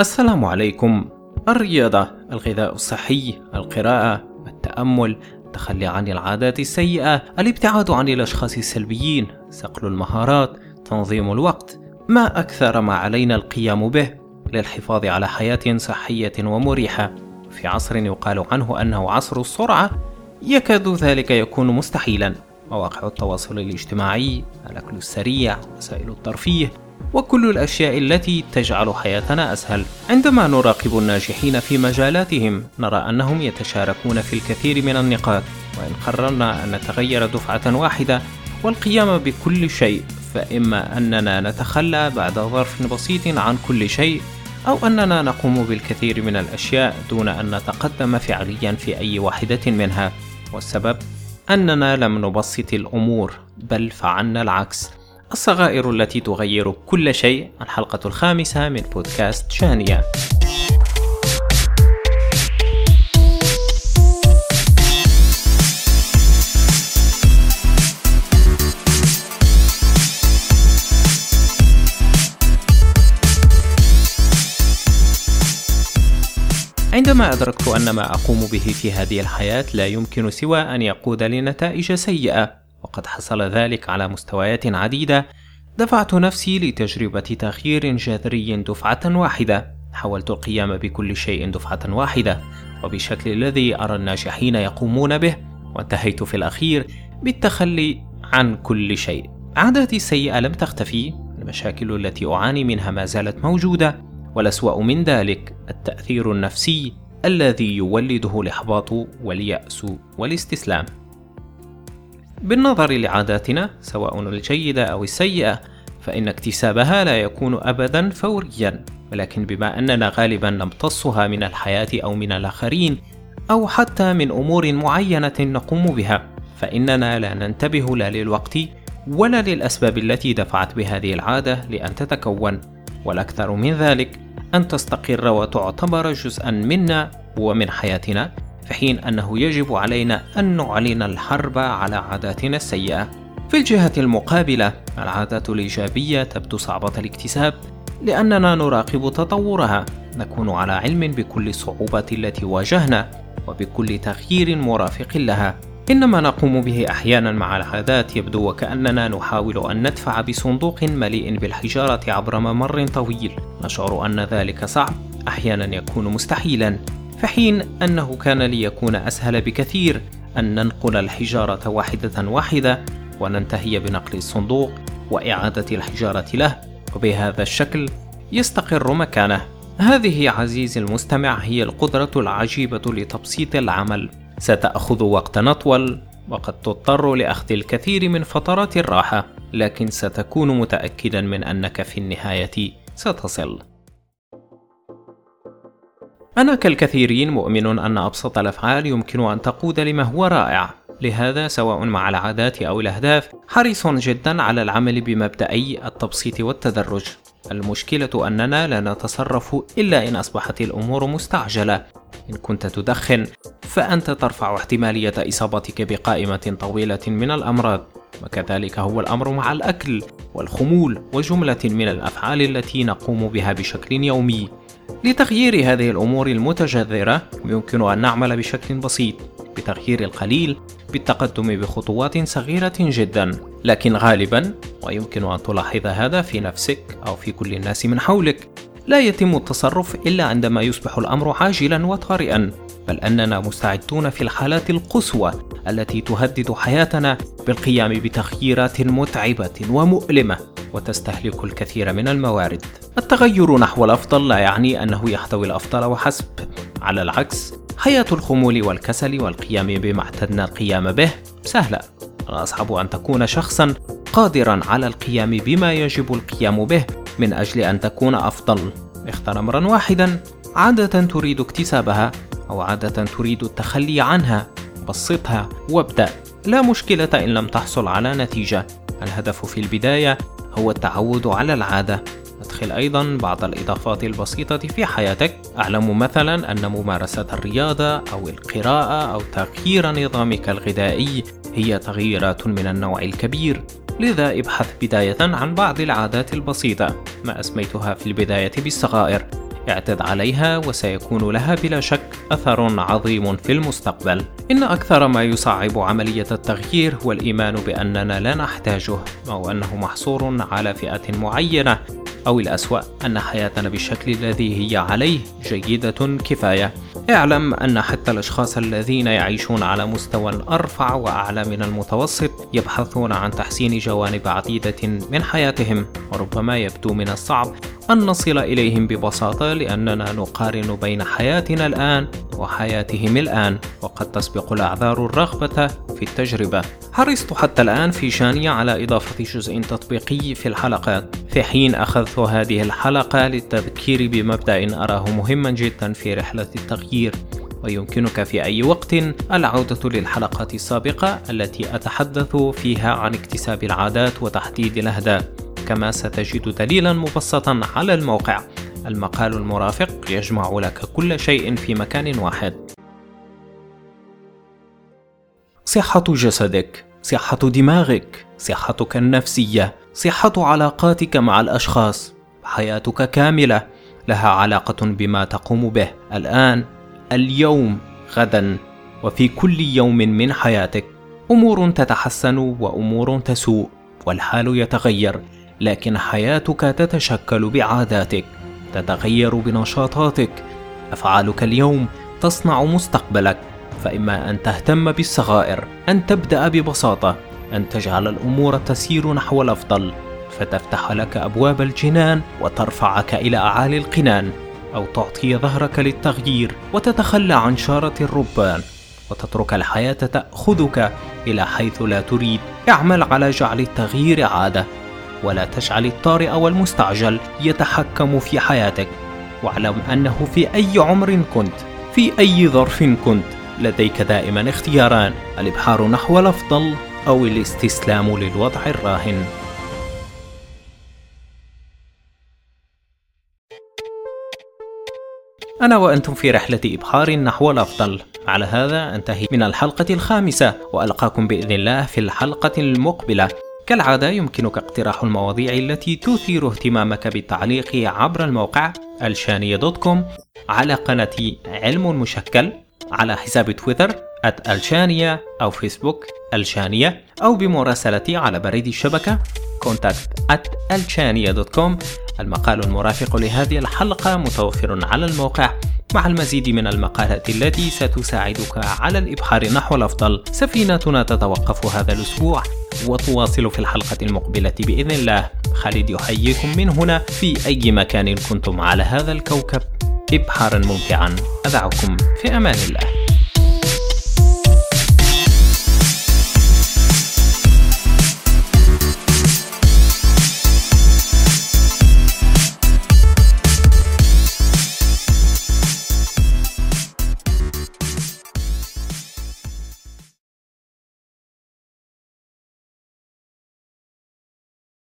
السلام عليكم. الرياضة الغذاء الصحي القراءة التأمل التخلي عن العادات السيئة الابتعاد عن الأشخاص السلبيين صقل المهارات تنظيم الوقت ما أكثر ما علينا القيام به للحفاظ على حياة صحية ومريحة. في عصر يقال عنه أنه عصر السرعة يكاد ذلك يكون مستحيلا. مواقع التواصل الاجتماعي الأكل السريع وسائل الترفيه وكل الأشياء التي تجعل حياتنا أسهل. عندما نراقب الناجحين في مجالاتهم نرى أنهم يتشاركون في الكثير من النقاط، وإن قررنا أن نتغير دفعة واحدة والقيام بكل شيء فإما أننا نتخلى بعد ظرف بسيط عن كل شيء أو أننا نقوم بالكثير من الأشياء دون أن نتقدم فعليا في أي واحدة منها. والسبب؟ أننا لم نبسط الأمور بل فعلنا العكس. الصغائر التي تغير كل شيء. الحلقة الخامسة من بودكاست شانية عندما أدركت أن ما أقوم به في هذه الحياة لا يمكن سوى أن يقود لنتائج سيئة. وقد حصل ذلك على مستويات عديدة. دفعت نفسي لتجربة تغيير جذري دفعة واحدة. حاولت القيام بكل شيء دفعة واحدة وبالشكل الذي أرى الناجحين يقومون به. وانتهيت في الأخير بالتخلي عن كل شيء. عاداتي السيئة لم تختفي. المشاكل التي أعاني منها ما زالت موجودة. والأسوأ من ذلك التأثير النفسي الذي يولده الإحباط واليأس والاستسلام. بالنظر لعاداتنا سواء الجيدة أو السيئة فإن اكتسابها لا يكون أبدا فوريا. ولكن بما أننا غالبا نمتصها من الحياة أو من الآخرين أو حتى من أمور معينة نقوم بها فإننا لا ننتبه لا للوقت ولا للأسباب التي دفعت بهذه العادة لأن تتكون. والأكثر من ذلك أن تستقر وتعتبر جزءا منا ومن حياتنا. في حين أنه يجب علينا أن نعلن الحرب على عاداتنا السيئة. في الجهة المقابلة، العادات الإيجابية تبدو صعبة الاكتساب لأننا نراقب تطورها، نكون على علم بكل الصعوبات التي واجهنا وبكل تغيير مرافق لها. إنما نقوم به أحيانا مع العادات يبدو وكأننا نحاول أن ندفع بصندوق مليء بالحجارة عبر ممر طويل، نشعر أن ذلك صعب، أحيانا يكون مستحيلا، في حين أنه كان ليكون أسهل بكثير أن ننقل الحجارة واحدة واحدة وننتهي بنقل الصندوق وإعادة الحجارة له وبهذا الشكل يستقر مكانه. هذه عزيزي المستمع هي القدرة العجيبة لتبسيط العمل. ستأخذ وقتا أطول وقد تضطر لأخذ الكثير من فترات الراحة لكن ستكون متأكدا من أنك في النهاية. ستصل. أنا كالكثيرين مؤمن أن أبسط الأفعال يمكن أن تقود لما هو رائع. لهذا سواء مع العادات أو الأهداف حريص جدا على العمل بمبدأي التبسيط والتدرج. المشكلة أننا لا نتصرف إلا إن أصبحت الأمور مستعجلة. إن كنت تدخن فأنت ترفع احتمالية إصابتك بقائمة طويلة من الأمراض. وكذلك هو الأمر مع الأكل والخمول وجملة من الأفعال التي نقوم بها بشكل يومي. لتغيير هذه الأمور المتجذرة يمكن أن نعمل بشكل بسيط بتغيير القليل بالتقدم بخطوات صغيرة جدا. لكن غالبا ويمكن أن تلاحظ هذا في نفسك أو في كل الناس من حولك لا يتم التصرف إلا عندما يصبح الأمر عاجلا وطارئا. بل أننا مستعدون في الحالات القصوى التي تهدد حياتنا بالقيام بتغييرات متعبة ومؤلمة. وتستهلك الكثير من الموارد. التغير نحو الأفضل لا يعني أنه يحتوي الأفضل وحسب، على العكس، حياة الخمول والكسل والقيام بما اعتدنا القيام به سهلة. أصحب أن تكون شخصا قادرا على القيام بما يجب القيام به من أجل أن تكون أفضل. اختر أمرا واحدا عادة تريد اكتسابها أو عادة تريد التخلي عنها بسطها وابدأ لا مشكلة إن لم تحصل على نتيجة الهدف في البداية هو التعود على العادة. أدخل أيضا بعض الإضافات البسيطة في حياتك. أعلم مثلا أن ممارسة الرياضة أو القراءة أو تغيير نظامك الغذائي هي تغييرات من النوع الكبير. لذا ابحث بداية عن بعض العادات البسيطة ما أسميتها في البداية بالصغائر. اعتد عليها وسيكون لها بلا شك أثر عظيم في المستقبل. إن أكثر ما يصعب عملية التغيير هو الإيمان بأننا لا نحتاجه أو أنه محصور على فئة معينة أو الأسوأ أن حياتنا بالشكل الذي هي عليه جيدة كفاية. اعلم أن حتى الأشخاص الذين يعيشون على مستوى أرفع وأعلى من المتوسط يبحثون عن تحسين جوانب عديدة من حياتهم وربما يبدو من الصعب أن نصل إليهم ببساطة لأننا نقارن بين حياتنا الآن وحياتهم الآن وقد تسبق الأعذار الرغبة في التجربة. حرصت حتى الآن في شانية على إضافة جزء تطبيقي في الحلقات. في حين أخذت هذه الحلقة للتذكير بمبدأ أراه مهما جدا في رحلة التغيير. ويمكنك في أي وقت العودة للحلقات السابقة التي أتحدث فيها عن اكتساب العادات وتحديد الأهداف. كما ستجد دليلا مبسطا على الموقع. المقال المرافق يجمع لك كل شيء في مكان واحد. صحة جسدك صحة دماغك صحتك النفسية صحة علاقاتك مع الأشخاص حياتك كاملة. لها علاقة بما تقوم به الآن اليوم غدا. وفي كل يوم من حياتك أمور تتحسن وأمور تسوء والحال يتغير. لكن حياتك تتشكل بعاداتك تتغير بنشاطاتك. أفعالك اليوم تصنع مستقبلك فإما أن تهتم بالصغائر أن تبدأ ببساطة أن تجعل الأمور تسير نحو الأفضل فتفتح لك أبواب الجنان وترفعك إلى أعالي القنان أو تعطي ظهرك للتغيير وتتخلى عن شارة الربان وتترك الحياة تأخذك إلى حيث لا تريد. اعمل على جعل التغيير عادة. ولا تجعل الطارئ والمستعجل يتحكم في حياتك. واعلم أنه في أي عمر كنت في أي ظرف كنت لديك دائما اختياران الإبحار نحو الأفضل أو الاستسلام للوضع الراهن. أنا وأنتم في رحلة إبحار نحو الأفضل. على هذا أنتهي من الحلقة الخامسة وألقاكم بإذن الله في الحلقة المقبلة. كالعادة يمكنك اقتراح المواضيع التي تثير اهتمامك بالتعليق عبر الموقع ألشانية dot com على قناة علم مشكل على حساب تويتر ألشانية أو فيسبوك ألشانية أو بمراسلتي على بريد الشبكة contact at المقال المرافق لهذه الحلقة متوفر على الموقع مع المزيد من المقالات التي ستساعدك على الإبحار نحو الأفضل. سفينتنا تتوقف هذا الأسبوع وتواصل في الحلقة المقبلة بإذن الله. خالد يحييكم من هنا في أي مكان كنتم على هذا الكوكب إبحارا ممتعا. أدعكم في أمان الله.